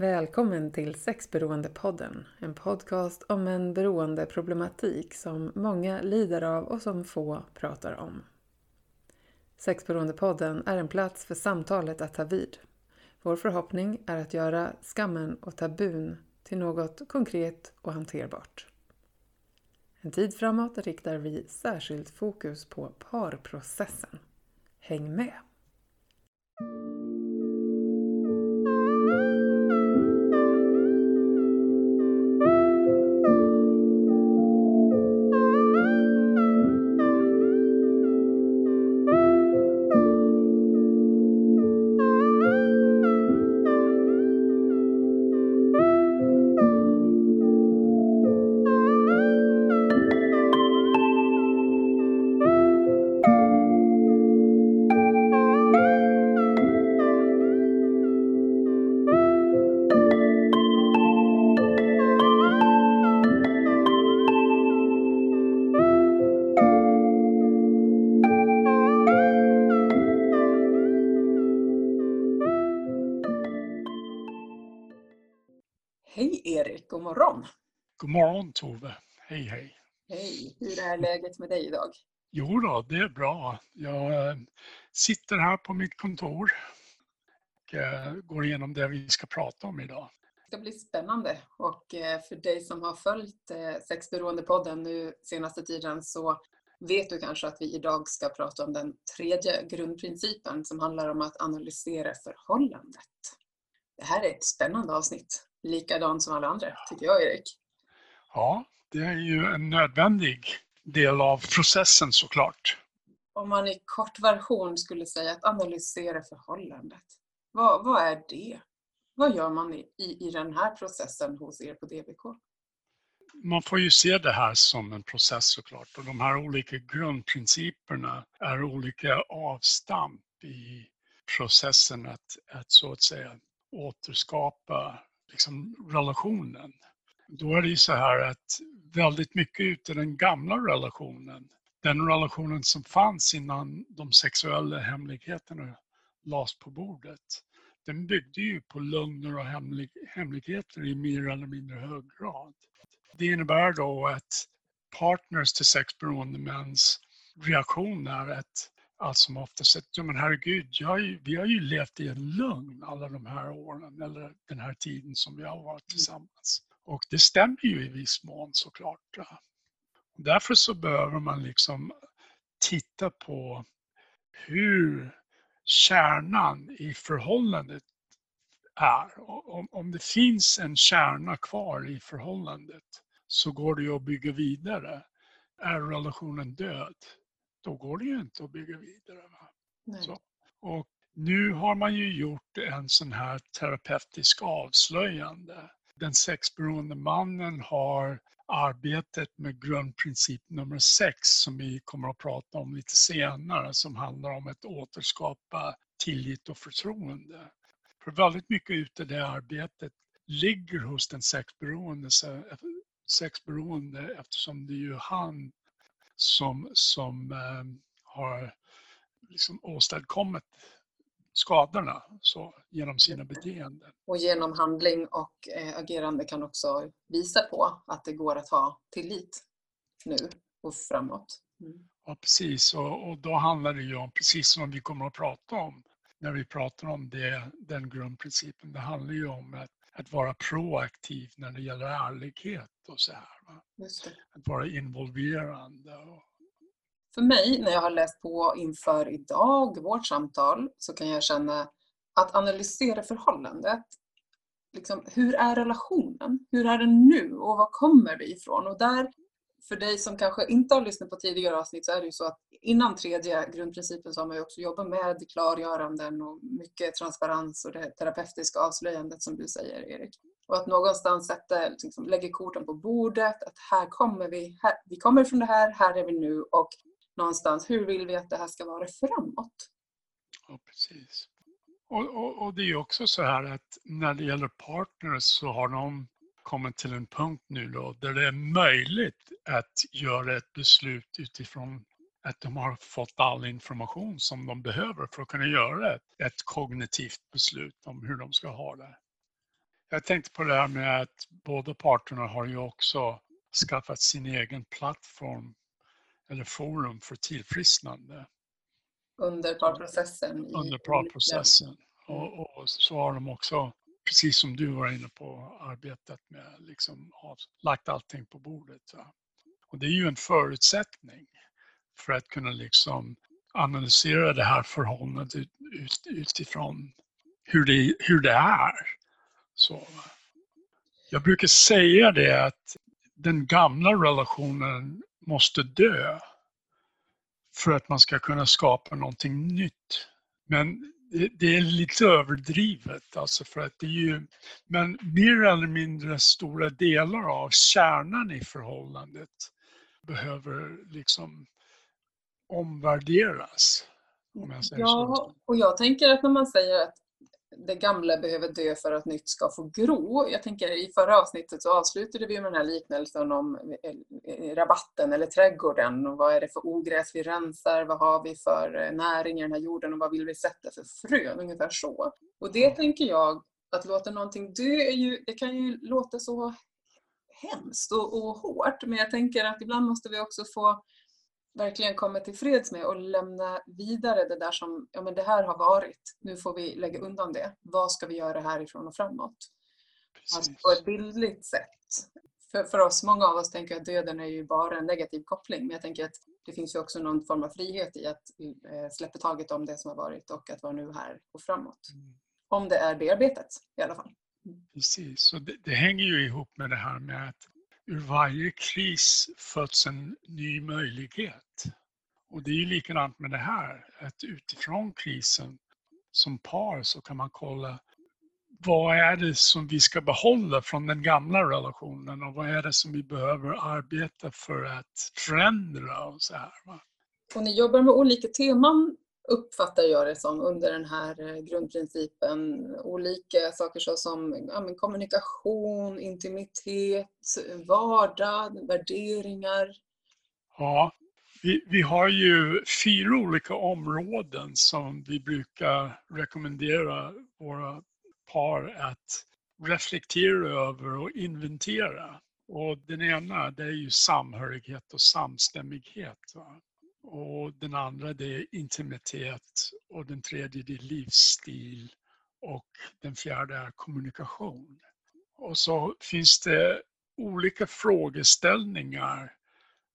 Välkommen till Sexberoendepodden, en podcast om en beroendeproblematik som många lider av och som få pratar om. Sexberoendepodden är en plats för samtalet att ta vid. Vår förhoppning är att göra skammen och tabun till något konkret och hanterbart. En tid framåt riktar vi särskilt fokus på parprocessen. Häng med! God morgon Tove! Hej hej! Hej! Hur är läget med dig idag? Jo då, det är bra. Jag eh, sitter här på mitt kontor och eh, går igenom det vi ska prata om idag. Det ska bli spännande och eh, för dig som har följt Sexberoendepodden nu senaste tiden så vet du kanske att vi idag ska prata om den tredje grundprincipen som handlar om att analysera förhållandet. Det här är ett spännande avsnitt likadan som alla andra, tycker jag Erik. Ja, det är ju en nödvändig del av processen såklart. Om man i kort version skulle säga att analysera förhållandet, vad, vad är det? Vad gör man i, i, i den här processen hos er på DBK? Man får ju se det här som en process såklart och de här olika grundprinciperna är olika avstamp i processen att, att så att säga återskapa liksom, relationen. Då är det ju så här att väldigt mycket utav den gamla relationen, den relationen som fanns innan de sexuella hemligheterna lades på bordet, den byggde ju på lögner och hemlig, hemligheter i mer eller mindre hög grad. Det innebär då att partners till sexberoende mäns reaktion är att allt som oftast att, ja men herregud, ju, vi har ju levt i en lugn alla de här åren eller den här tiden som vi har varit mm. tillsammans. Och det stämmer ju i viss mån såklart. Därför så behöver man liksom titta på hur kärnan i förhållandet är. Om, om det finns en kärna kvar i förhållandet så går det ju att bygga vidare. Är relationen död, då går det ju inte att bygga vidare. Och nu har man ju gjort en sån här terapeutisk avslöjande. Den sexberoende mannen har arbetet med grundprincip nummer sex som vi kommer att prata om lite senare som handlar om att återskapa tillit och förtroende. För väldigt mycket utav det arbetet ligger hos den sexberoende, sexberoende eftersom det är ju han som, som eh, har liksom åstadkommit skadorna så, genom sina beteenden. Och genom handling och eh, agerande kan också visa på att det går att ha tillit nu och framåt. Mm. Ja, precis. Och, och, då handlar det ju om, precis som vi kommer att prata om när vi pratar om det, den grundprincipen, det handlar ju om att, att vara proaktiv när det gäller ärlighet och så här. Att vara involverande. För mig, när jag har läst på inför idag, vårt samtal, så kan jag känna att analysera förhållandet. Liksom, hur är relationen? Hur är den nu och var kommer det ifrån? Och där, för dig som kanske inte har lyssnat på tidigare avsnitt så är det ju så att innan tredje grundprincipen så har man ju också jobbat med klargöranden och mycket transparens och det terapeutiska avslöjandet som du säger Erik. Och att någonstans sätta, liksom, lägger korten på bordet, att här kommer vi, här, vi kommer från det här, här är vi nu och någonstans, hur vill vi att det här ska vara framåt? Ja, precis. Och, och, och det är ju också så här att när det gäller partners så har de kommit till en punkt nu då där det är möjligt att göra ett beslut utifrån att de har fått all information som de behöver för att kunna göra ett, ett kognitivt beslut om hur de ska ha det. Jag tänkte på det här med att båda parterna har ju också skaffat sin egen plattform eller forum för tillfrisknande. Under parprocessen? Under parprocessen. Och, och, så har de också, precis som du var inne på, arbetat med liksom lagt allting på bordet. Ja. Och det är ju en förutsättning för att kunna liksom analysera det här förhållandet ut, utifrån hur det, hur det är. Så, jag brukar säga det att den gamla relationen måste dö för att man ska kunna skapa någonting nytt. Men det, är lite överdrivet alltså för att det är ju, men mer eller mindre stora delar av kärnan i förhållandet behöver liksom omvärderas. Om jag säger ja, så. och jag tänker att när man säger att det gamla behöver dö för att nytt ska få gro. Jag tänker i förra avsnittet så avslutade vi med den här liknelsen om eh, rabatten eller trädgården. Och vad är det för ogräs vi rensar, vad har vi för eh, näring i den här jorden? Och vad vill vi sätta för frön, ungefär så. Och det tänker jag, att låta någonting dö, ju, det kan ju låta så hemskt och, och hårt. Men jag tänker att ibland måste vi också få verkligen komma till freds med och lämna vidare det där som, ja men det här har varit, nu får vi lägga undan det. Vad ska vi göra härifrån och framåt? Alltså på ett bildligt sätt. För, för oss, många av oss tänker att döden är ju bara en negativ koppling, men jag tänker att det finns ju också någon form av frihet i att eh, släppa taget om det som har varit och att vara nu här och framåt. Mm. Om det är bearbetat i alla fall. Precis, och det, det hänger ju ihop med det här med att ur varje kris föds en ny möjlighet. Och det är ju likadant med det här, att utifrån krisen som par så kan man kolla vad är det som vi ska behålla från den gamla relationen och vad är det som vi behöver arbeta för att förändra och så här. Va? Och ni jobbar med olika teman uppfattar jag det som under den här eh, grundprincipen. Olika saker som ja, kommunikation, intimitet, vardag, värderingar. Ja, vi, vi har ju fyra olika områden som vi brukar rekommendera våra par att reflektera över och inventera. Och den ena det är ju samhörighet och samstämmighet. Va? Och den andra det är intimitet och den tredje det är livsstil och den fjärde är kommunikation. Och så finns det olika frågeställningar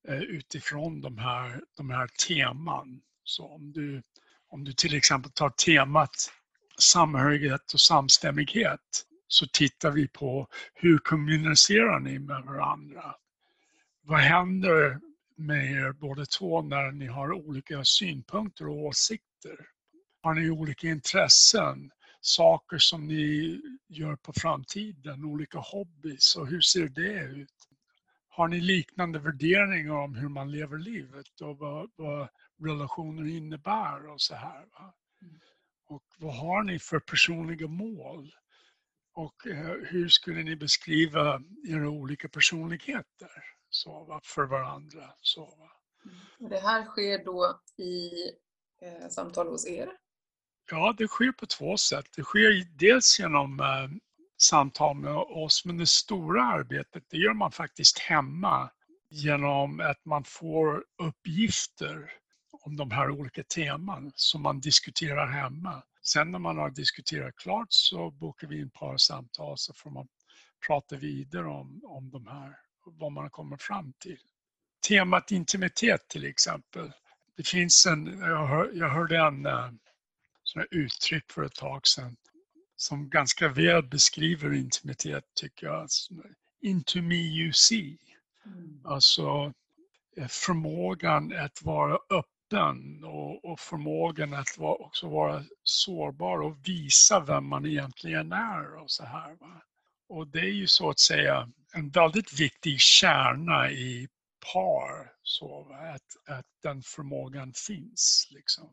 eh, utifrån de här, de här teman. Så om du, om du till exempel tar temat samhörighet och samstämmighet så tittar vi på hur kommunicerar ni med varandra? Vad händer med er båda två när ni har olika synpunkter och åsikter? Har ni olika intressen? Saker som ni gör på framtiden, olika hobbys och hur ser det ut? Har ni liknande värderingar om hur man lever livet och vad, vad relationer innebär och så här? Va? Och vad har ni för personliga mål? Och eh, hur skulle ni beskriva era olika personligheter? Så, för varandra. Så, mm. Det här sker då i eh, samtal hos er? Ja, det sker på två sätt. Det sker dels genom eh, samtal med oss, men det stora arbetet det gör man faktiskt hemma genom att man får uppgifter om de här olika teman som man diskuterar hemma. Sen när man har diskuterat klart så bokar vi in par samtal så får man prata vidare om, om de här vad man kommer fram till. Temat intimitet till exempel. Det finns en, jag, hör, jag hörde en uh, sån uttryck för ett tag sedan som ganska väl beskriver intimitet tycker jag. Into me you see. Mm. Alltså eh, förmågan att vara öppen och, och förmågan att vara, också vara sårbar och visa vem man egentligen är och så här. Va? Och det är ju så att säga en väldigt viktig kärna i par, så att, att den förmågan finns. Liksom.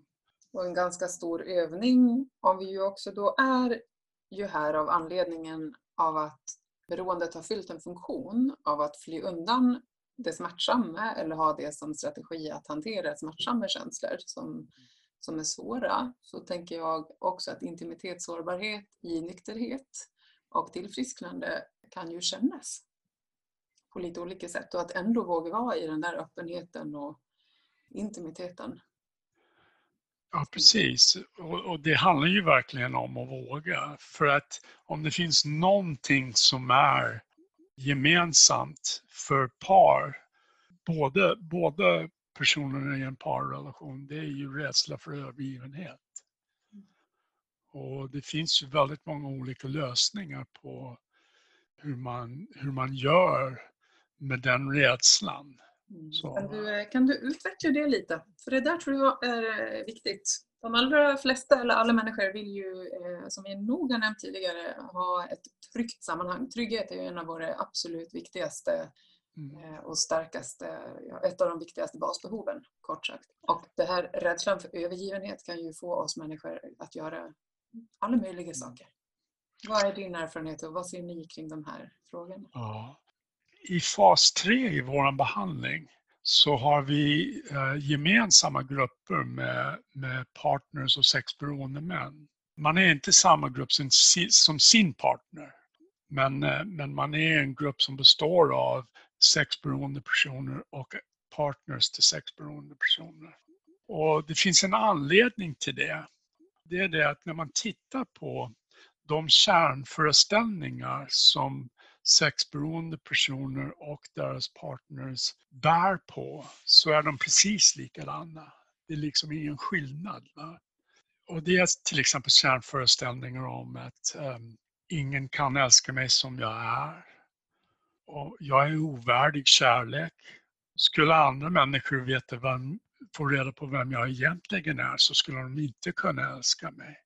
Och en ganska stor övning, om vi ju också då är ju här av anledningen av att beroendet har fyllt en funktion av att fly undan det smärtsamma eller ha det som strategi att hantera smärtsamma känslor som, som är svåra, så tänker jag också att intimitetssårbarhet i nykterhet Och tillfrisknande kan ju kännas på lite olika sätt och att ändå våga vara i den där öppenheten och intimiteten. Ja, precis. Och, och, det handlar ju verkligen om att våga. För att om det finns någonting som är gemensamt för par, både, både personerna i en parrelation, det är ju rädsla för övergivenhet. Och det finns ju väldigt många olika lösningar på hur man, hur man gör med den rädslan. Mm. Kan, du, kan du utveckla det lite? För det där tror jag är eh, viktigt. De allra flesta, eller alla människor, vill ju, eh, som vi nog har nämnt tidigare, ha ett tryggt sammanhang. Trygghet är ju en av våra absolut viktigaste mm. Eh, och starkaste, ett av de viktigaste basbehoven, kort sagt. Och det här rädslan för övergivenhet kan ju få oss människor att göra alla möjliga mm. saker. Vad är din erfarenhet och vad ser ni kring de här frågorna? Ja, i fas 3 i vår behandling så har vi eh, gemensamma grupper med, med partners och sexberoende män. Man är inte samma grupp som, som sin partner, men, eh, men man är en grupp som består av sexberoende personer och partners till sexberoende personer. Och det finns en anledning till det. Det är det att när man tittar på de kärnföreställningar som sexberoende personer och deras partners bär på så är de precis likadana. Det är liksom ingen skillnad. Va? Och det är till exempel kärnföreställningar om att um, ingen kan älska mig som jag är. Och jag är ovärdig kärlek. Skulle andra människor veta vem, få reda på vem jag egentligen är så skulle de inte kunna älska mig.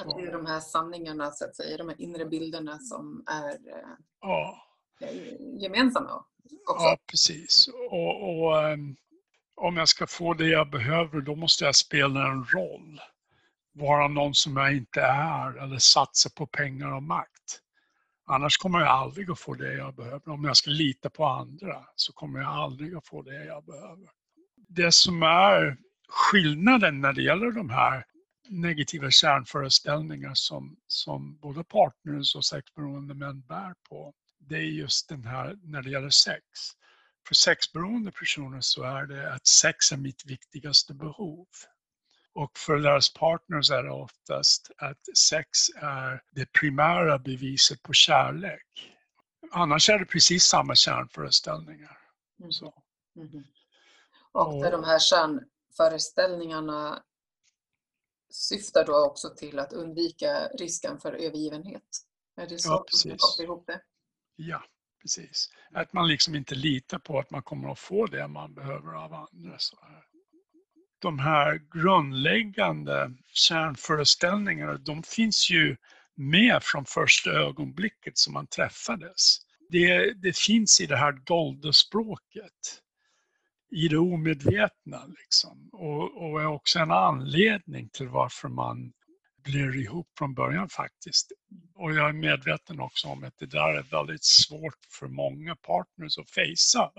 Att det är de här sanningarna, så att säga, de här inre bilderna som är eh, ja. gemensamma också. Ja, precis. Och, och um, om jag ska få det jag behöver, då måste jag spela en roll. Vara någon som jag inte är eller satsa på pengar och makt. Annars kommer jag aldrig att få det jag behöver. Om jag ska lita på andra så kommer jag aldrig att få det jag behöver. Det som är skillnaden när det gäller de här negativa kärnföreställningar som, som både partners och sexberoende män bär på, det är just den här när det gäller sex. För sexberoende personer så är det att sex är mitt viktigaste behov. Och för deras partners är det oftast att sex är det primära beviset på kärlek. Annars är det precis samma kärnföreställningar. Mm. Så. Mm. Och, och de här kärnföreställningarna syftar då också till att undvika risken för övergivenhet. Är det så ja, precis. ihop det? Ja, precis. Att man liksom inte litar på att man kommer att få det man behöver av andra. Så här. De här grundläggande kärnföreställningarna, de finns ju med från första ögonblicket som man träffades. Det, det finns i det här dolda språket i det omedvetna. Liksom. Och, och är också en anledning till varför man blir ihop från början faktiskt. Och jag är medveten också om att det där är väldigt svårt för många partners att fejsa.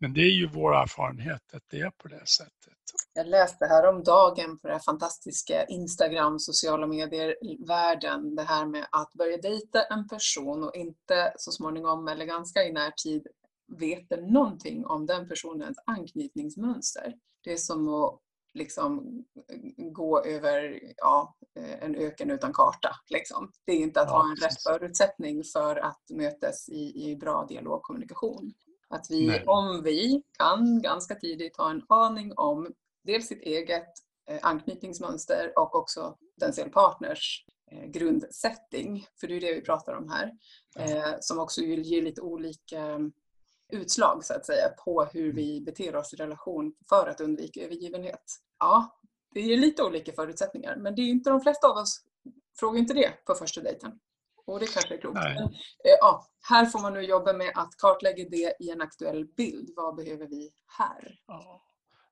Men det är ju vår erfarenhet att det är på det sättet. Jag läste här om dagen på det här fantastiska Instagram, sociala medier-världen, det här med att börja dejta en person och inte så småningom eller ganska i närtid veta någonting om den personens anknytningsmönster. Det är som att liksom gå över ja, en öken utan karta. Liksom. Det är inte att ja, ha en rätt förutsättning för att mötas i, i bra dialog och kommunikation. Att vi, Nej. om vi kan ganska tidigt ha en aning om dels sitt eget eh, anknytningsmönster och också potentiell partners eh, grundsättning, för det är det vi pratar om här, ja. Eh, som också ger lite olika utslag så att säga på hur mm. vi beter oss i relation för att undvika övergivenhet. Ja, det ger lite olika förutsättningar men det är inte de flesta av oss frågar inte det på första dejten. Och det kanske är klokt. Men, eh, ja, här får man nu jobba med att kartlägga det i en aktuell bild. Vad behöver vi här? Ja,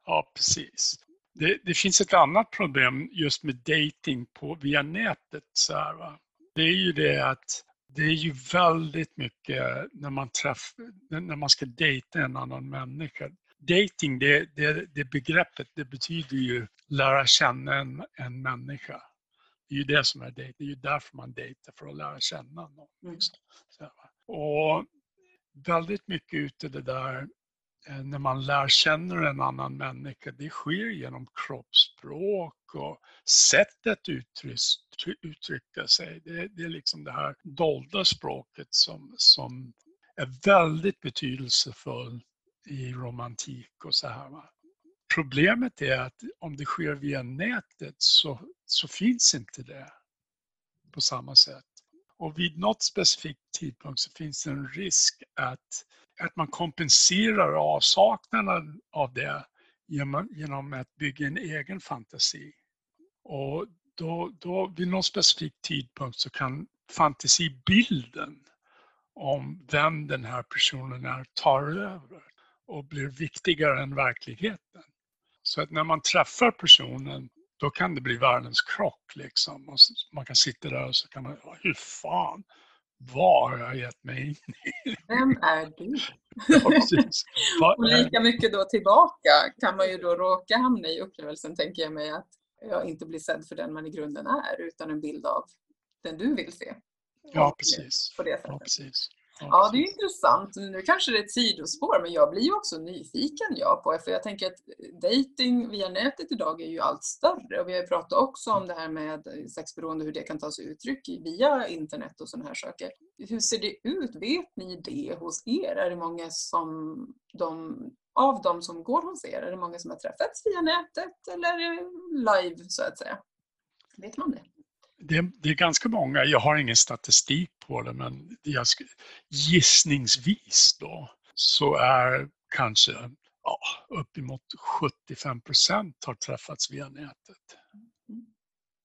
ja precis. Det, det, finns ett annat problem just med dating på, via nätet. Så här? Det är ju det att det är ju väldigt mycket när man, träff, när man ska dejta en annan människa. Dating, det, det, det begreppet, det betyder ju lära känna en, en människa. Det är ju det som är dejt. Det är ju därför man dejtar, för att lära känna någon. Mm. Liksom. Och väldigt mycket ute det där Eh, när man lär känna en annan människa, det sker genom kroppsspråk och sättet uttryck, uttrycka sig. Det, det är liksom det här dolda språket som, som är väldigt betydelsefullt i romantik och så här. Va? Problemet är att om det sker via nätet så, så finns inte det på samma sätt. Och vid något specifikt tidpunkt så finns det en risk att, att man kompenserar avsaknaden av det genom, genom att bygga en egen fantasi. Och då, då vid någon specifik tidpunkt så kan fantasibilden om vem den här personen är tar över och blir viktigare än verkligheten. Så att när man träffar personen då kan det bli världens krock liksom. Och man kan sitta där och så kan man, hur fan, vad har jag gett mig in i? Vem är du? Ja, och lika mycket då tillbaka kan man ju då råka hamna i upplevelsen, tänker jag mig, att jag inte blir sedd för den man i grunden är, utan en bild av den du vill se. Ja, precis. På det sättet. Ja, precis. Ja, det är intressant. Nu kanske det är ett sidospår, men jag blir ju också nyfiken jag på För jag tänker att dating via nätet idag är ju allt större. Och vi har ju pratat också om det här med sexberoende, hur det kan ta sig uttryck via internet och sådana här saker. Hur ser det ut? Vet ni det hos er? Är det många som de, av de som går hos er, är det många som har träffats via nätet eller live så att säga? Vet man det? Det, det, är ganska många, jag har ingen statistik på det, men jag, gissningsvis då så är kanske ja, uppemot 75 procent har träffats via nätet.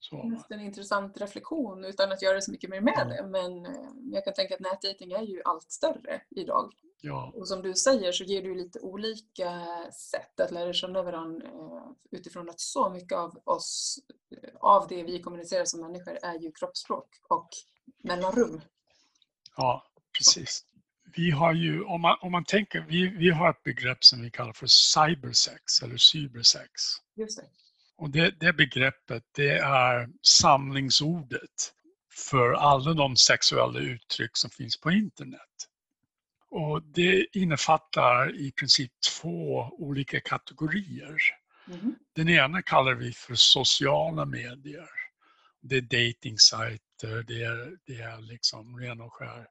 Så. Just en intressant reflektion utan att göra så mycket mer med det. Men eh, jag kan tänka att nätdating är ju allt större idag. Ja. Och som du säger så ger du lite olika sätt att lära känna varandra eh, utifrån att så mycket av oss, eh, av det vi kommunicerar som människor är ju kroppsspråk och mellanrum. Ja, precis. Vi har ju, om man, om man tänker, vi, vi har ett begrepp som vi kallar för cybersex eller cybersex. Just det. Och det, det begreppet det är samlingsordet för alla de sexuella uttryck som finns på internet. Och det innefattar i princip två olika kategorier. Mm. Den ena kallar vi för sociala medier. Det är datingsajter, det är, det är liksom ren och skär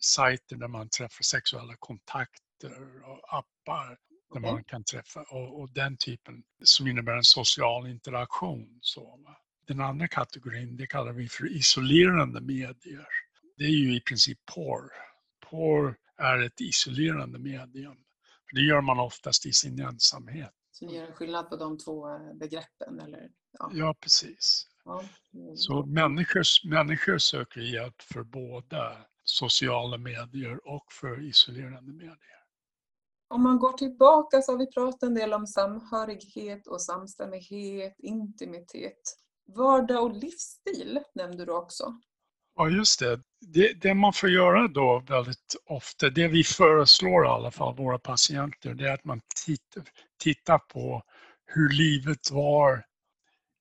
sajter där man träffar sexuella kontakter och appar där okay. man kan träffa och, och, den typen som innebär en social interaktion. Så, va? Den andra kategorin det kallar vi för isolerande medier. Det är ju i princip porr. Porr är ett isolerande medium. det gör man oftast i sin ensamhet. Så ni gör en skillnad på de två eh, begreppen? Eller? Ja, ja precis. Ja. Så människor, människor söker hjälp för både sociala medier och för isolerande medier. Om man går tillbaka så har vi pratat en del om samhörighet och samstämmighet, intimitet. Vardag och livsstil nämnde du också. Ja, just det. det. det. man får göra då väldigt ofta, det vi föreslår i alla fall våra patienter, det är att man tittar, tittar på hur livet var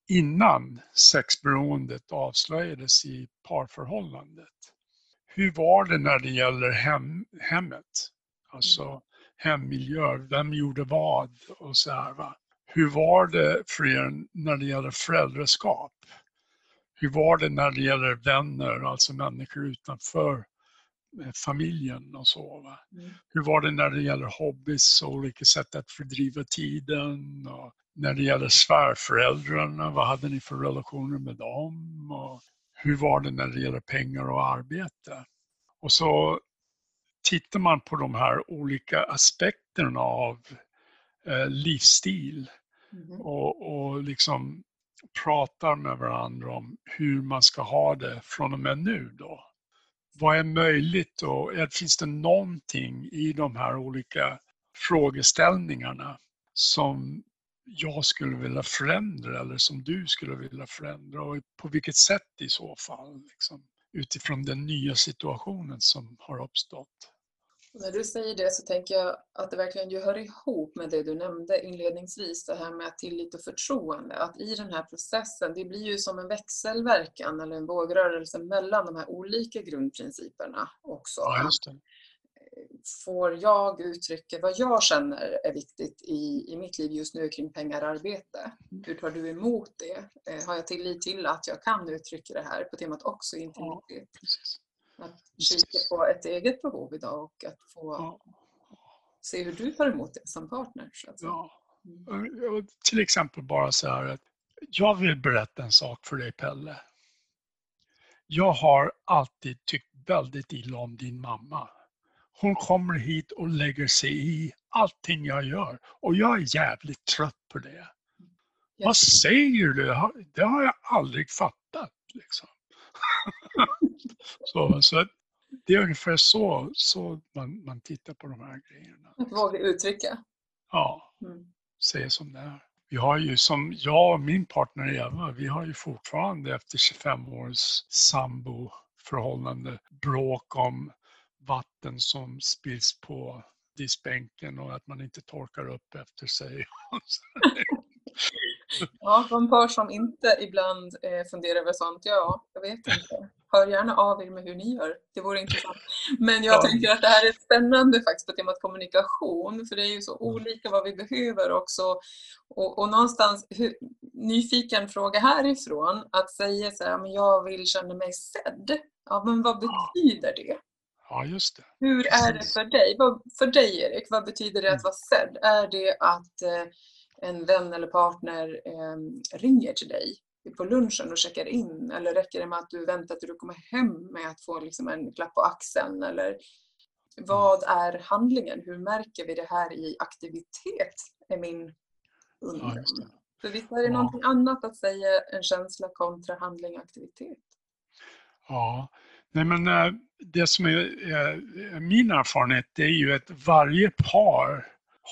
innan sexberoendet avslöjades i parförhållandet. Hur var det när det gäller hem, hemmet? Alltså hemmiljö, vem gjorde vad och så här. Va? Hur var det för er när det gäller föräldraskap? Hur var det när det gäller vänner, alltså människor utanför eh, familjen och så. Va? Mm. Hur var det när det gäller hobbys och olika sätt att fördriva tiden? Och när det gäller svärföräldrarna, vad hade ni för relationer med dem? Och hur var det när det gäller pengar och arbete? Och så tittar man på de här olika aspekterna av eh, livsstil mm. och, och liksom pratar med varandra om hur man ska ha det från och med nu då. Vad är möjligt och finns det någonting i de här olika frågeställningarna som jag skulle vilja förändra eller som du skulle vilja förändra och på vilket sätt i så fall liksom, utifrån den nya situationen som har uppstått. När du säger det så tänker jag att det verkligen ju hör ihop med det du nämnde inledningsvis, det här med tillit och förtroende. Att i den här processen, det blir ju som en växelverkan eller en vågrörelse mellan de här olika grundprinciperna också. Ja, just det. Får jag uttrycka vad jag känner är viktigt i, i mitt liv just nu kring pengar och arbete? Hur tar du emot det? Eh, har jag tillit till att jag kan uttrycka det här på temat också intimitet? Ja. Att kika på ett eget behov idag och att få Ja. se hur du tar emot det som partner. Så att säga. Ja. Mm. Och Till exempel bara så här att jag vill berätta en sak för dig Pelle. Jag har alltid tyckt väldigt illa om din mamma. Hon kommer hit och lägger sig i allting jag gör och jag är jävligt trött på det. Ja. Vad säger du? Det har- jag aldrig fattat. Liksom. så, så det är ungefär så, så man, man tittar på de här grejerna. Att våga uttrycka. Ja. Mm. säga som det är. Vi har ju som jag och min partner Eva, vi har ju fortfarande efter 25 års samboförhållande bråk om vatten som spills på diskbänken och att man inte torkar upp efter sig. Ja, de par som inte ibland eh, funderar över sånt, ja, jag vet inte. Hör gärna av er med hur ni gör. Det vore intressant. Men jag Ja. tänker att det här är spännande faktiskt på temat kommunikation, för det är ju så Mm. olika vad vi behöver också. Och, och någonstans, hur, nyfiken fråga härifrån, att säga så här, men jag vill känna mig sedd. Ja, men vad betyder det? Ja, just det. Hur är det för dig? Vad, för dig Erik, vad betyder det att vara sedd? Är det att eh, en vän eller partner eh, ringer till dig på lunchen och checkar in? Eller räcker det med att du väntar till du kommer hem med att få liksom en klapp på axeln? Eller vad är handlingen? Hur märker vi det här i aktivitet? Är min Ja, undran. det. För visst är det Ja. någonting annat att säga en känsla kontra handling och aktivitet? Ja, nej men eh, det som är eh, min erfarenhet det är ju att varje par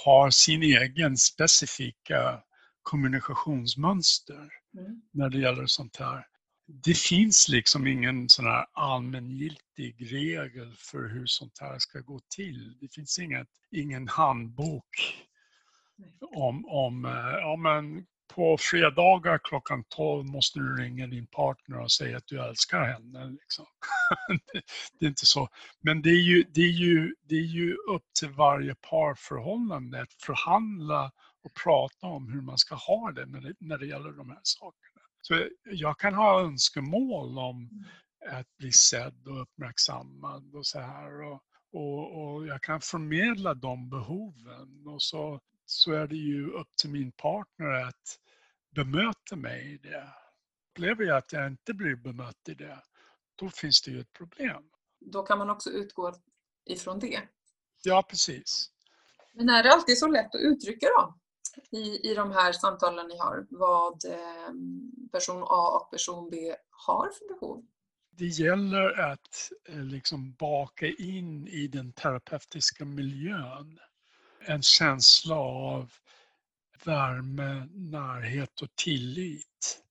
har sin egen specifika kommunikationsmönster Mm. när det gäller sånt här. Det finns liksom ingen sån här allmängiltig regel för hur sånt här ska gå till. Det finns inget, ingen handbok om, om eh, ja, men på fredagar klockan 12 måste du ringa din partner och säga att du älskar henne. Liksom. det, är inte så. Men det är, ju, det, är ju, det är ju upp till varje parförhållande att förhandla och prata om hur man ska ha det när det, när det gäller de här sakerna. Så jag kan ha önskemål om att bli sedd och uppmärksammad och så här. Och, och, och jag kan förmedla de behoven och så, så är det ju upp till min partner att bemöta mig i det. Upplever jag att jag inte blir bemött i det, då finns det ju ett problem. Då kan man också utgå ifrån det. Ja, precis. Men är det alltid så lätt att uttrycka då? I, i de här samtalen ni har, vad eh, person A och person B har för behov? Det gäller att eh, liksom baka in i den terapeutiska miljön en känsla av värme, närhet och tillit.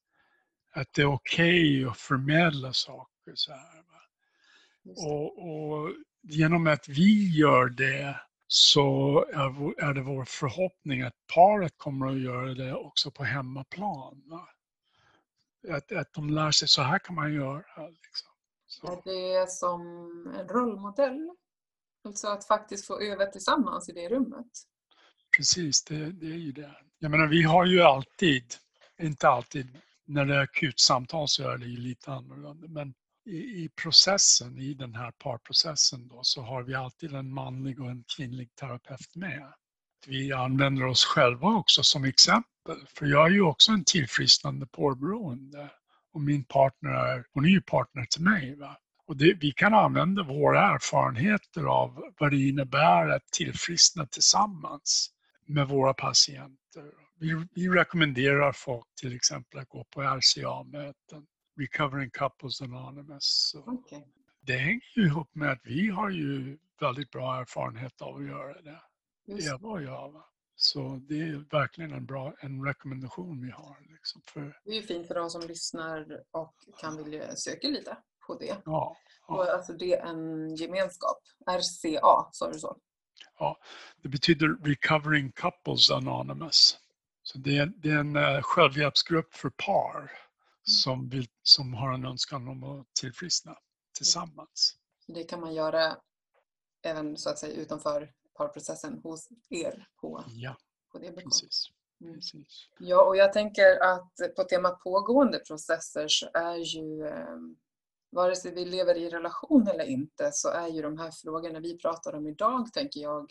Att det är okej att förmedla saker så här. Och, och genom att vi gör det så är, är det vår förhoppning att paret kommer att göra det också på hemmaplan. Va? Att, att de lär sig, så här kan man göra. Liksom. Är Så, det som en rollmodell? Alltså att faktiskt få öva tillsammans i det rummet? precis, det, det är ju det. Jag menar, vi har ju alltid, inte alltid, när det är akutsamtal så är det ju lite annorlunda, men i, i processen, i den här parprocessen då, så har vi alltid en manlig och en kvinnlig terapeut med. Vi använder oss själva också som exempel, för jag är ju också en tillfrisknande porrberoende och min partner är, hon är ju partner till mig. Va? Och det, vi kan använda våra erfarenheter av vad det innebär att tillfriskna tillsammans med våra patienter. Vi, vi rekommenderar folk till exempel att gå på RCA-möten, Recovering Couples Anonymous. Okej. det hänger ju ihop med att vi har ju väldigt bra erfarenhet av att göra det. Just. Eva och jag. Va? Så det är verkligen en bra en rekommendation vi har. Liksom för, Det är ju fint för de som lyssnar och kan vilja söka lite på det. ja, Och alltså det är en gemenskap. RCA, sa du så? Ja, det betyder Recovering Couples Anonymous. Så det är, det är en uh, självhjälpsgrupp för par som, vill, som har en önskan om att tillfriskna tillsammans. Det kan man göra även så att säga utanför parprocessen hos er på, Ja, på det precis. Mm. precis. Ja, och jag tänker att på temat pågående processer så är ju eh, vare sig vi lever i relation eller inte så är ju de här frågorna vi pratar om idag, tänker jag,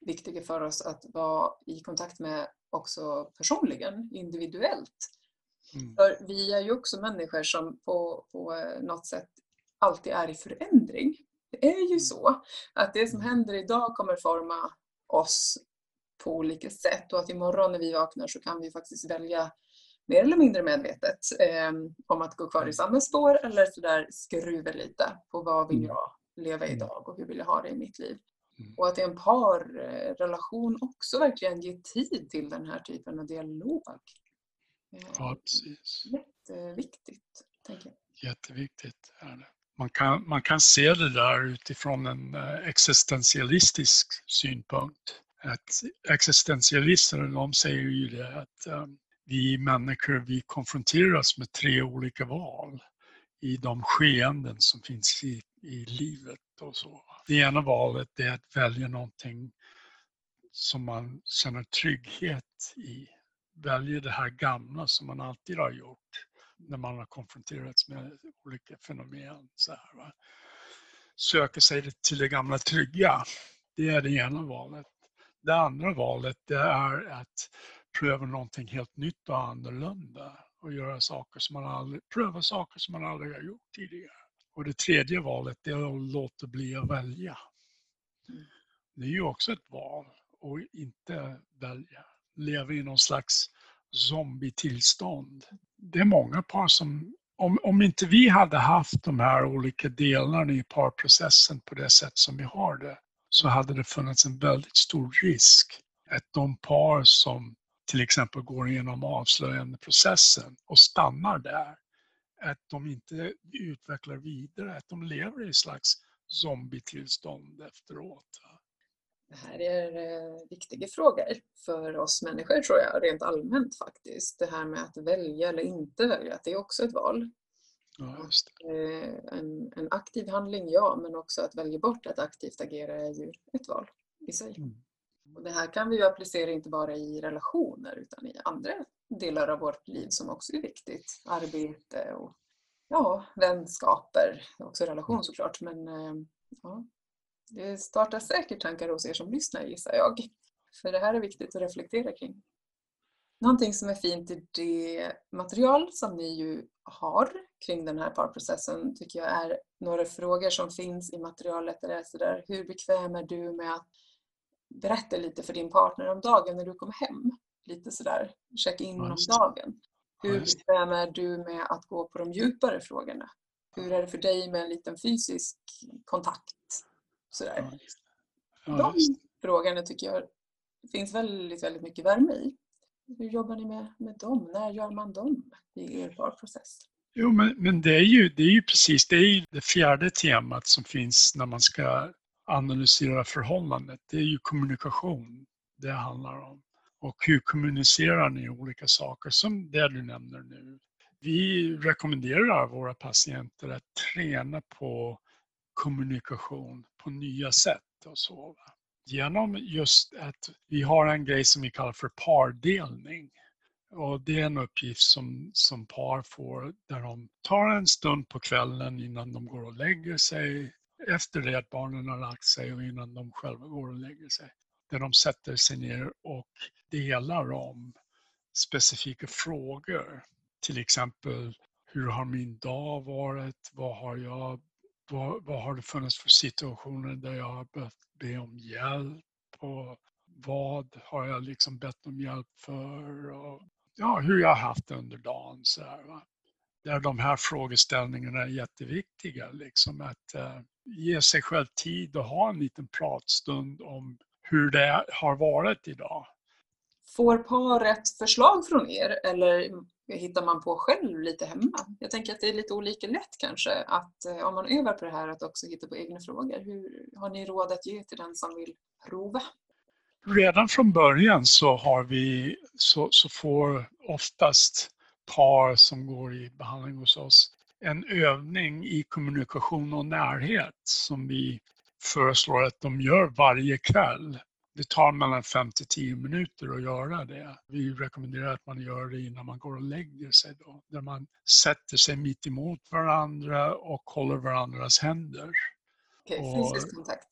viktiga för oss att vara i kontakt med också personligen, individuellt. Mm. För vi är ju också människor som på, på eh, något sätt alltid är i förändring. Det är ju så att det som händer idag kommer forma oss på olika sätt och att imorgon när vi vaknar så kan vi faktiskt välja mer eller mindre medvetet eh, om att gå kvar i samma spår eller sådär skruva lite på vad vill Mm. jag leva idag och hur vill jag ha det i mitt liv. Mm. Och att en parrelation också verkligen ger tid till den här typen av dialog. Eh, Ja, precis. Jätteviktigt, tänker jag. Jätteviktigt är det. Man kan, man kan se det där utifrån en eh, existentialistisk synpunkt. Att existentialister de säger ju det att eh, vi människor vi konfronteras med tre olika val i de skeenden som finns i, i livet och så. Det ena valet är att välja någonting som man känner trygghet i. Väljer det här gamla som man alltid har gjort när man har konfronterats med olika fenomen. Så här, va? Söker sig till det gamla trygga. Det är det ena valet. Det andra valet det är att pröva någonting helt nytt och annorlunda och göra saker som man aldrig, pröva saker som man aldrig har gjort tidigare. Och det tredje valet det är att låta bli att välja. Det är ju också ett val och inte välja. Leva i någon slags zombie-tillstånd. Det är många par som, om, om inte vi hade haft de här olika delarna i parprocessen på det sätt som vi har det, så hade det funnits en väldigt stor risk att de par som till exempel går igenom avslöjande processen och stannar där, att de inte utvecklar vidare, att de lever i ett slags zombie-tillstånd efteråt. Det här är eh, viktiga frågor för oss människor tror jag, rent allmänt faktiskt. Det här med att välja eller inte välja, att det är också ett val. Ja. Eh, En, en aktiv handling, ja, men också att välja bort att aktivt agera är ju ett val i sig. Mm. Och det här kan vi ju applicera inte bara i relationer utan i andra delar av vårt liv som också är viktigt. Arbete och ja, vänskaper, också relation såklart. Men eh, ja, det startar säkert tankar hos er som lyssnar gissar jag. För det här är viktigt att reflektera kring. Någonting som är fint i det material som ni ju har kring den här parprocessen tycker jag är några frågor som finns i materialet. Det är sådär, hur bekväm är du med att berätta lite för din partner om dagen när du kommer hem? Lite sådär, check in Ja, om dagen. Hur är du med att gå på de djupare frågorna? Hur är det för dig med en liten fysisk kontakt? Sådär. De frågorna tycker jag finns väldigt, väldigt mycket värme i. Hur jobbar ni med, med dem? När gör man dem i er parprocess? Jo, men, men det, är ju, det är ju precis det, är ju det fjärde temat som finns när man ska analysera förhållandet. Det är ju kommunikation det handlar om. Och hur kommunicerar ni olika saker som det du nämner nu. Vi rekommenderar våra patienter att träna på kommunikation på nya sätt och så. Genom just att vi har en grej som vi kallar för pardelning. Och det är en uppgift som, som par får där de tar en stund på kvällen innan de går och lägger sig, efter det att barnen har lagt sig och innan de själva går och lägger sig. Där de sätter sig ner och delar om specifika frågor. Till exempel, hur har min dag varit? Vad har jag vad, vad har det funnits för situationer där jag har behövt be om hjälp? Och vad har jag liksom bett om hjälp för? Och, ja, hur jag har haft det under dagen. Så här, va? Där de här frågeställningarna är jätteviktiga. Liksom att eh, ge sig själv tid och ha en liten pratstund om hur det har varit idag. Får paret förslag från er eller hittar man på själv lite hemma? Jag tänker att det är lite olika lätt kanske att eh, om man övar på det här att också hitta på egna frågor. Hur har ni råd att ge till den som vill prova? Redan från början så har vi så, så får oftast par som går i behandling hos oss en övning i kommunikation och närhet som vi föreslår att de gör varje kväll. Det tar mellan 5 till 10 minuter att göra det. Vi rekommenderar att man gör det innan man går och lägger sig då. Där man sätter sig mitt emot varandra och håller varandras händer. Okej, okay, fysisk kontakt.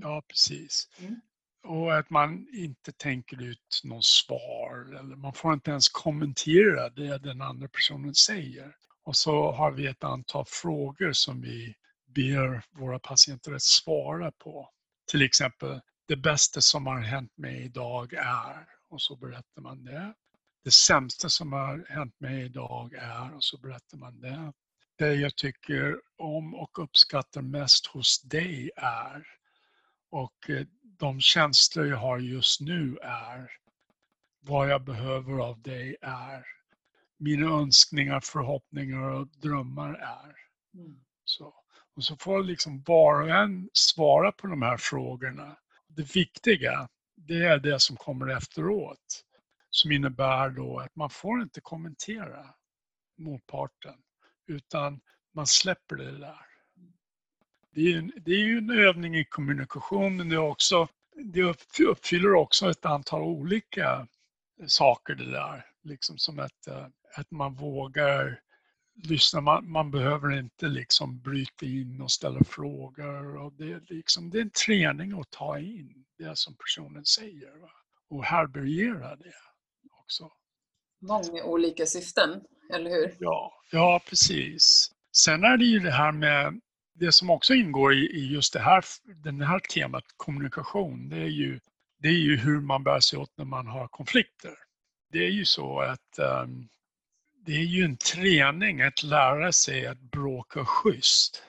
Ja, precis. Mm. Och att man inte tänker ut någon svar eller man får inte ens kommentera det den andra personen säger. Och så har vi ett antal frågor som vi ber våra patienter att svara på. Till exempel, det bästa som har hänt mig idag är, och så berättar man det. Det sämsta som har hänt mig idag är, och så berättar man det. Det jag tycker om och uppskattar mest hos dig är, och eh, de känslor jag har just nu är, vad jag behöver av dig är, mina önskningar, förhoppningar och drömmar är. Mm. Så. Och så får liksom var och en svara på de här frågorna. Det viktiga, det är det som kommer efteråt. Som innebär då att man får inte kommentera motparten, utan man släpper det där. Det är, ju, det är ju en övning i kommunikation, men det, är också, det uppfyller också ett antal olika saker det där. Liksom som att, eh, att man vågar lyssna. Man, man behöver inte liksom bryta in och ställa frågor. Och det, är liksom, det är en träning att ta in det som personen säger va? och härbärgera det också. Många olika syften, eller hur? Ja, ja, precis. Sen är det ju det här med det som också ingår i, i just det här, den här temat kommunikation. Det är, ju, det är ju hur man bär sig åt när man har konflikter. Det är ju så att um, det är ju en träning att lära sig att bråka schysst.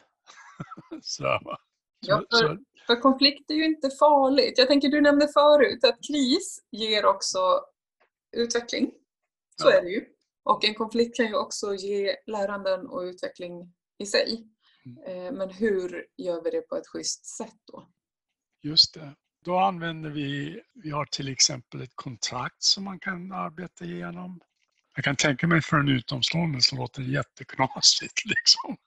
så, ja, för, för konflikt är ju inte farligt. Jag tänker, du nämnde förut att kris ger också utveckling. Så ja. är det ju. Och en konflikt kan ju också ge läranden och utveckling i sig. Mm. Eh, men hur gör vi det på ett schysst sätt då? Just det. Då använder vi, vi har till exempel ett kontrakt som man kan arbeta igenom. Jag kan tänka mig för en utomstående så låter det jätteknasigt. Liksom.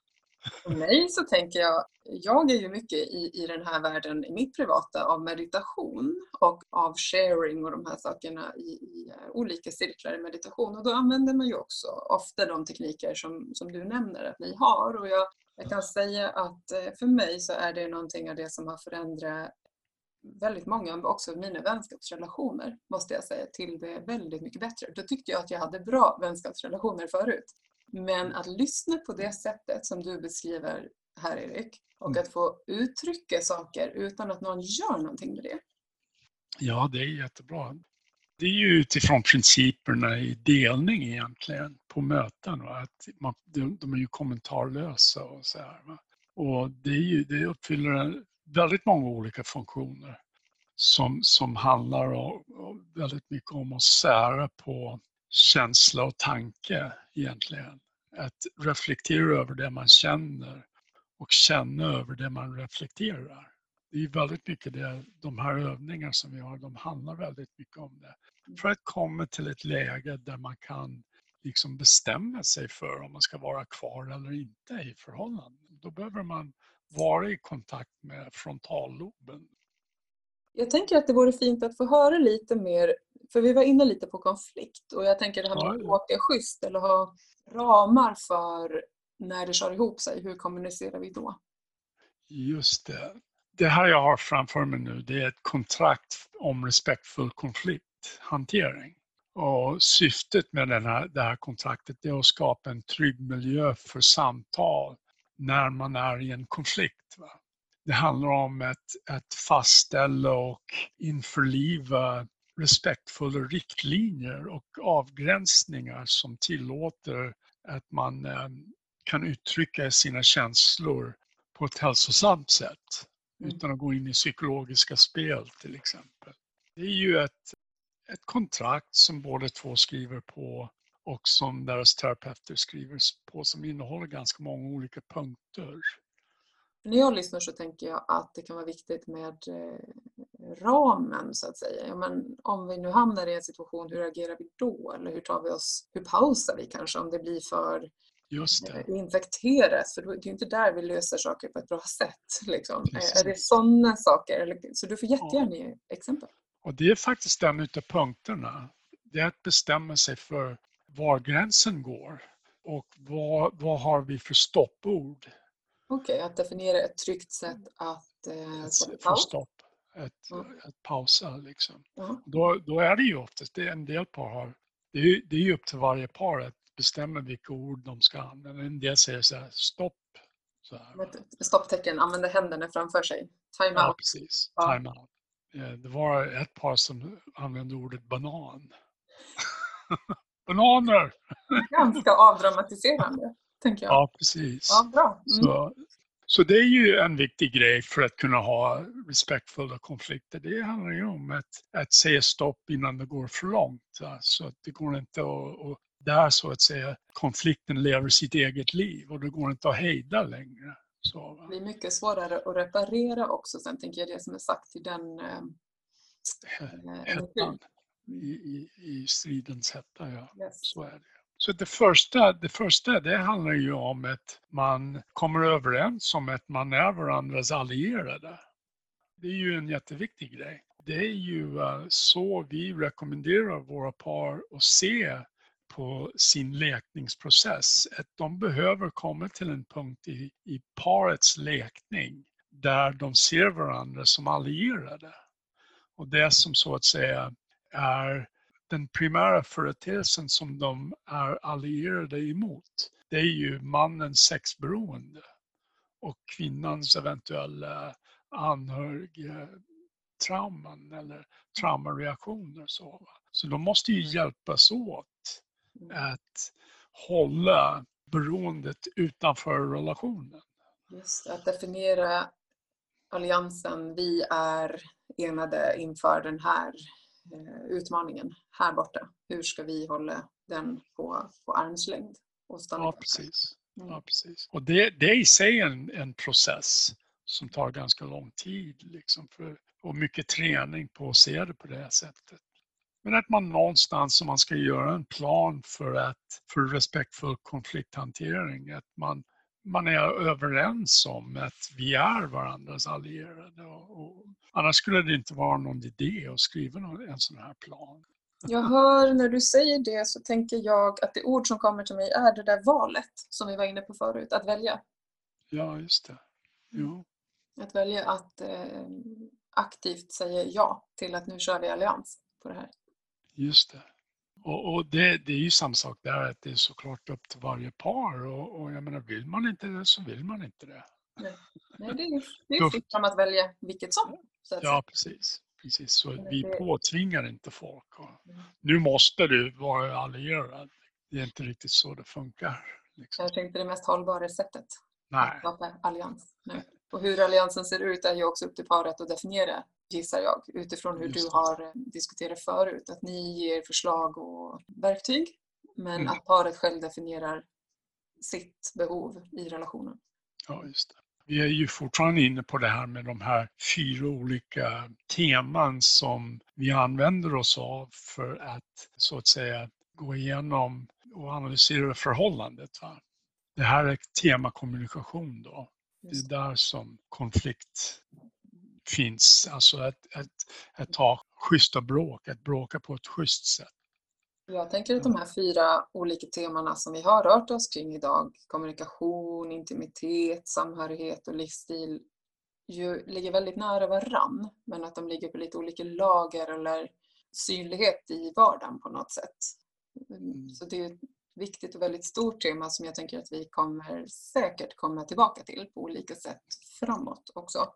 För mig så tänker jag, jag är ju mycket i, i den här världen, i mitt privata, av meditation och av sharing och de här sakerna i, i eh, olika cirklar i meditation. Och då använder man ju också ofta de tekniker som, som du nämner att ni har. Och jag, jag kan säga att eh, för mig så är det någonting av det som har förändrat väldigt många, också mina vänskapsrelationer, måste jag säga, till det väldigt mycket bättre. Då tyckte jag att jag hade bra vänskapsrelationer förut. Men att lyssna på det sättet som du beskriver här Erik, och mm. att få uttrycka saker utan att någon gör någonting med det. Ja, det är jättebra. Det är ju utifrån principerna i delning egentligen på möten. Va? Att man, de är ju kommentarlösa och så här. Va? Och det, är ju, det uppfyller väldigt många olika funktioner som, som handlar om, väldigt mycket om att sära på känsla och tanke egentligen. Att reflektera över det man känner och känna över det man reflekterar. Det är väldigt mycket det, de här övningarna som vi har, de handlar väldigt mycket om det. För att komma till ett läge där man kan liksom bestämma sig för om man ska vara kvar eller inte i förhållanden. Då behöver man vara i kontakt med frontalloben. Jag tänker att det vore fint att få höra lite mer, för vi var inne lite på konflikt och jag tänker det här med att åka schysst eller ha ramar för när det kör ihop sig, hur kommunicerar vi då? Just det. Det här jag har framför mig nu, det är ett kontrakt om respektfull konflikthantering. Och syftet med den här, det här kontraktet är att skapa en trygg miljö för samtal när man är i en konflikt. Va? Det handlar om att, att fastställa och införliva respektfulla riktlinjer och avgränsningar som tillåter att man eh, kan uttrycka sina känslor på ett hälsosamt sätt mm. utan att gå in i psykologiska spel till exempel. Det är ju ett, ett kontrakt som båda två skriver på och som deras terapeuter skriver på som innehåller ganska många olika punkter. När jag lyssnar så tänker jag att det kan vara viktigt med eh, ramen så att säga. Ja, men om vi nu hamnar i en situation, hur agerar vi då? Eller hur tar vi oss, hur pausar vi kanske om det blir för Just det. eh, infekterat? För det är ju inte där vi löser saker på ett bra sätt. Liksom. Eh, Är det sådana saker? Så du får jättegärna ge exempel. Och det är faktiskt en utav punkterna. Det är att bestämma sig för var gränsen går och vad, vad har vi för stoppord? Okej, att definiera ett tryggt sätt att eh, Ett, paus. stopp, ett, Mm. ett pausa liksom. Ja. Då, då är det ju oftast, det en del par har, det är, det är upp till varje par att bestämma vilka ord de ska använda. En del säger så här, stopp. Så här. Stopptecken, använder händerna framför sig. Time Ja, out. precis. Ja. Time out. Eh, Det var ett par som använde ordet banan. Bananer! Ganska avdramatiserande, tänker jag. Ja, precis. Ja, bra. Mm. Så, så det är ju en viktig grej för att kunna ha respektfulla konflikter. Det handlar ju om att, att säga stopp innan det går för långt. Så att det går inte att, att där så att säga konflikten lever sitt eget liv och det går inte att hejda längre. Så, Det blir mycket svårare att reparera också. Sen tänker jag det som är sagt i den eh, eh, Hettan. I, i, i stridens hetta, ja. Yes. Så är det. Så det första, det första det handlar ju om att man kommer överens om att man är varandras allierade. Det är ju en jätteviktig grej. Det är ju eh, så vi rekommenderar våra par att se på sin lekningsprocess. Att de behöver komma till en punkt i, i parets lekning där de ser varandra som allierade. Och det som så att säga är den primära företeelsen som de är allierade emot, det är ju mannens sexberoende och kvinnans eventuella anhörigtrauman eller traumareaktioner. Så, så de måste ju hjälpas åt Mm. att hålla beroendet utanför relationen. Just att definiera alliansen. Vi är enade inför den här utmaningen här borta. Hur ska vi hålla den på, på armslängd? Och stanna Ja, precis. Mm. Ja, precis. Och det, det är i sig en, en process som tar ganska lång tid liksom för, och mycket träning på att se det på det här sättet. Men att man någonstans, om man ska göra en plan för, att, för respektfull konflikthantering, att man, man är överens om att vi är varandras allierade. Och, och, annars skulle det inte vara någon idé att skriva någon, en sån här plan. Jag hör när du säger det så tänker jag att det ord som kommer till mig är det där valet som vi var inne på förut, att välja. Ja, just det. Jo. Att välja att eh, aktivt säga ja till att nu kör vi allians på det här. Just det. Och, och det, det är ju samma sak där, att det är såklart upp till varje par och, och jag menar, vill man inte det så vill man inte det. Nej, det är, det är Tufft. fritt fram att välja vilket som. Ja, precis. precis. Så vi påtvingar inte folk. Och, Mm. nu måste du vara allierad. Det är inte riktigt så det funkar. Liksom. Kanske inte det mest hållbara sättet Nej, att skapa allians. Nej. Och hur alliansen ser ut är ju också upp till paret att definiera, gissar jag, utifrån hur du har eh, diskuterat förut. Att ni ger förslag och verktyg, men Mm. att paret själv definierar sitt behov i relationen. ja, just det. Vi är ju fortfarande inne på det här med de här fyra olika teman som vi använder oss av för att så att säga gå igenom och analysera förhållandet. Va? Det här är tema kommunikation då. Det är där som konflikt finns. Alltså att, att, att ha schyssta bråk, att bråka på ett schysst sätt. Jag tänker att de här fyra olika temana som vi har rört oss kring idag, kommunikation, intimitet, samhörighet och livsstil, ju ligger väldigt nära varann, men att de ligger på lite olika lager eller synlighet i vardagen på något sätt. Mm. Så det är ett viktigt och väldigt stort tema som jag tänker att vi kommer säkert komma tillbaka till på olika sätt framåt också.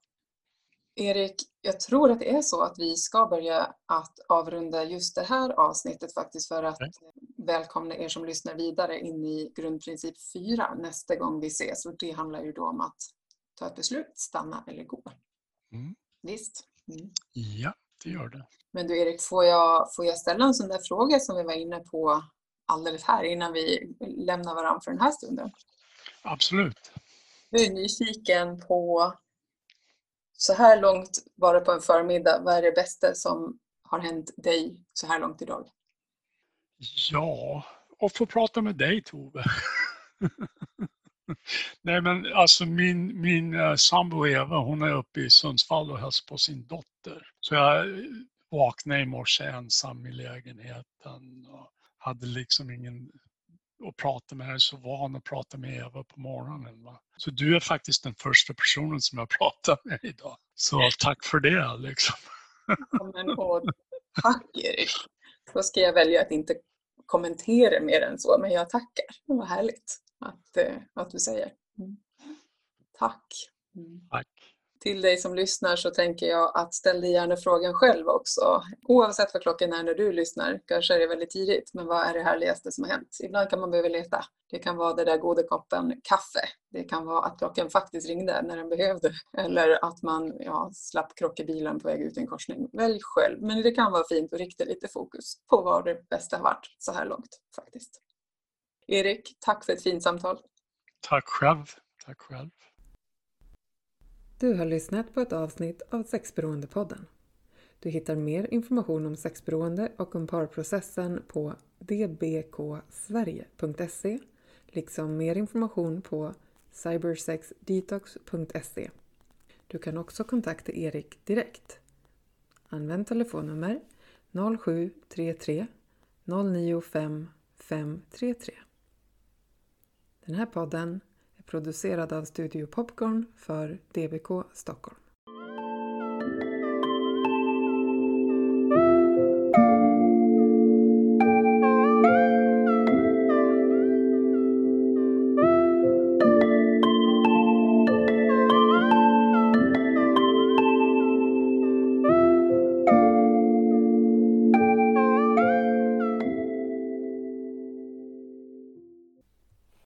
Erik, jag tror att det är så att vi ska börja att avrunda just det här avsnittet faktiskt för att välkomna er som lyssnar vidare in i grundprincip 4 nästa gång vi ses. Och det handlar ju då om att ta ett beslut, stanna eller gå. Mm. Visst? Mm. Ja, det gör det. Men du Erik, får jag, får jag ställa en sån där fråga som vi var inne på alldeles här innan vi lämnar varandra för den här stunden. Absolut. Jag är nyfiken på så här långt bara på en förmiddag. Vad är det bästa som har hänt dig så här långt idag? Ja, och få prata med dig Tove. Nej men alltså min, min uh, sambo Eva hon är uppe i Sundsvall och hälsar på sin dotter. Så jag vaknade i morse ensam i lägenheten och hade liksom ingen att prata med. Jag är så van att prata med Eva på morgonen. Va? Så du är faktiskt den första personen som jag pratar med idag. Så tack för det liksom. Ja, men, och, tack Erik. Då ska jag välja att inte kommentera mer än så, men jag tackar. Det var härligt att, eh, att du säger. Mm. Tack. Mm. Tack. Till dig som lyssnar så tänker jag att ställ dig gärna frågan själv också. Oavsett vad klockan är när du lyssnar, kanske är det väldigt tidigt, men vad är det härligaste som har hänt? Ibland kan man behöva leta. Det kan vara den där goda koppen kaffe. Det kan vara att klockan faktiskt ringde när den behövde. Eller att man ja, slapp krocka bilen på väg ut i en korsning. Välj själv. Men det kan vara fint att rikta lite fokus på vad det bästa har varit så här långt faktiskt. Erik, tack för ett fint samtal. Tack själv. Tack själv. Du har lyssnat på ett avsnitt av Sexberoendepodden. Du hittar mer information om sexberoende och om parprocessen på dbksverige.se liksom mer information på cybersexdetox.se. Du kan också kontakta Erik direkt. Använd telefonnummer 0733 095 533. Den här podden producerad av Studio Popcorn för DBK Stockholm.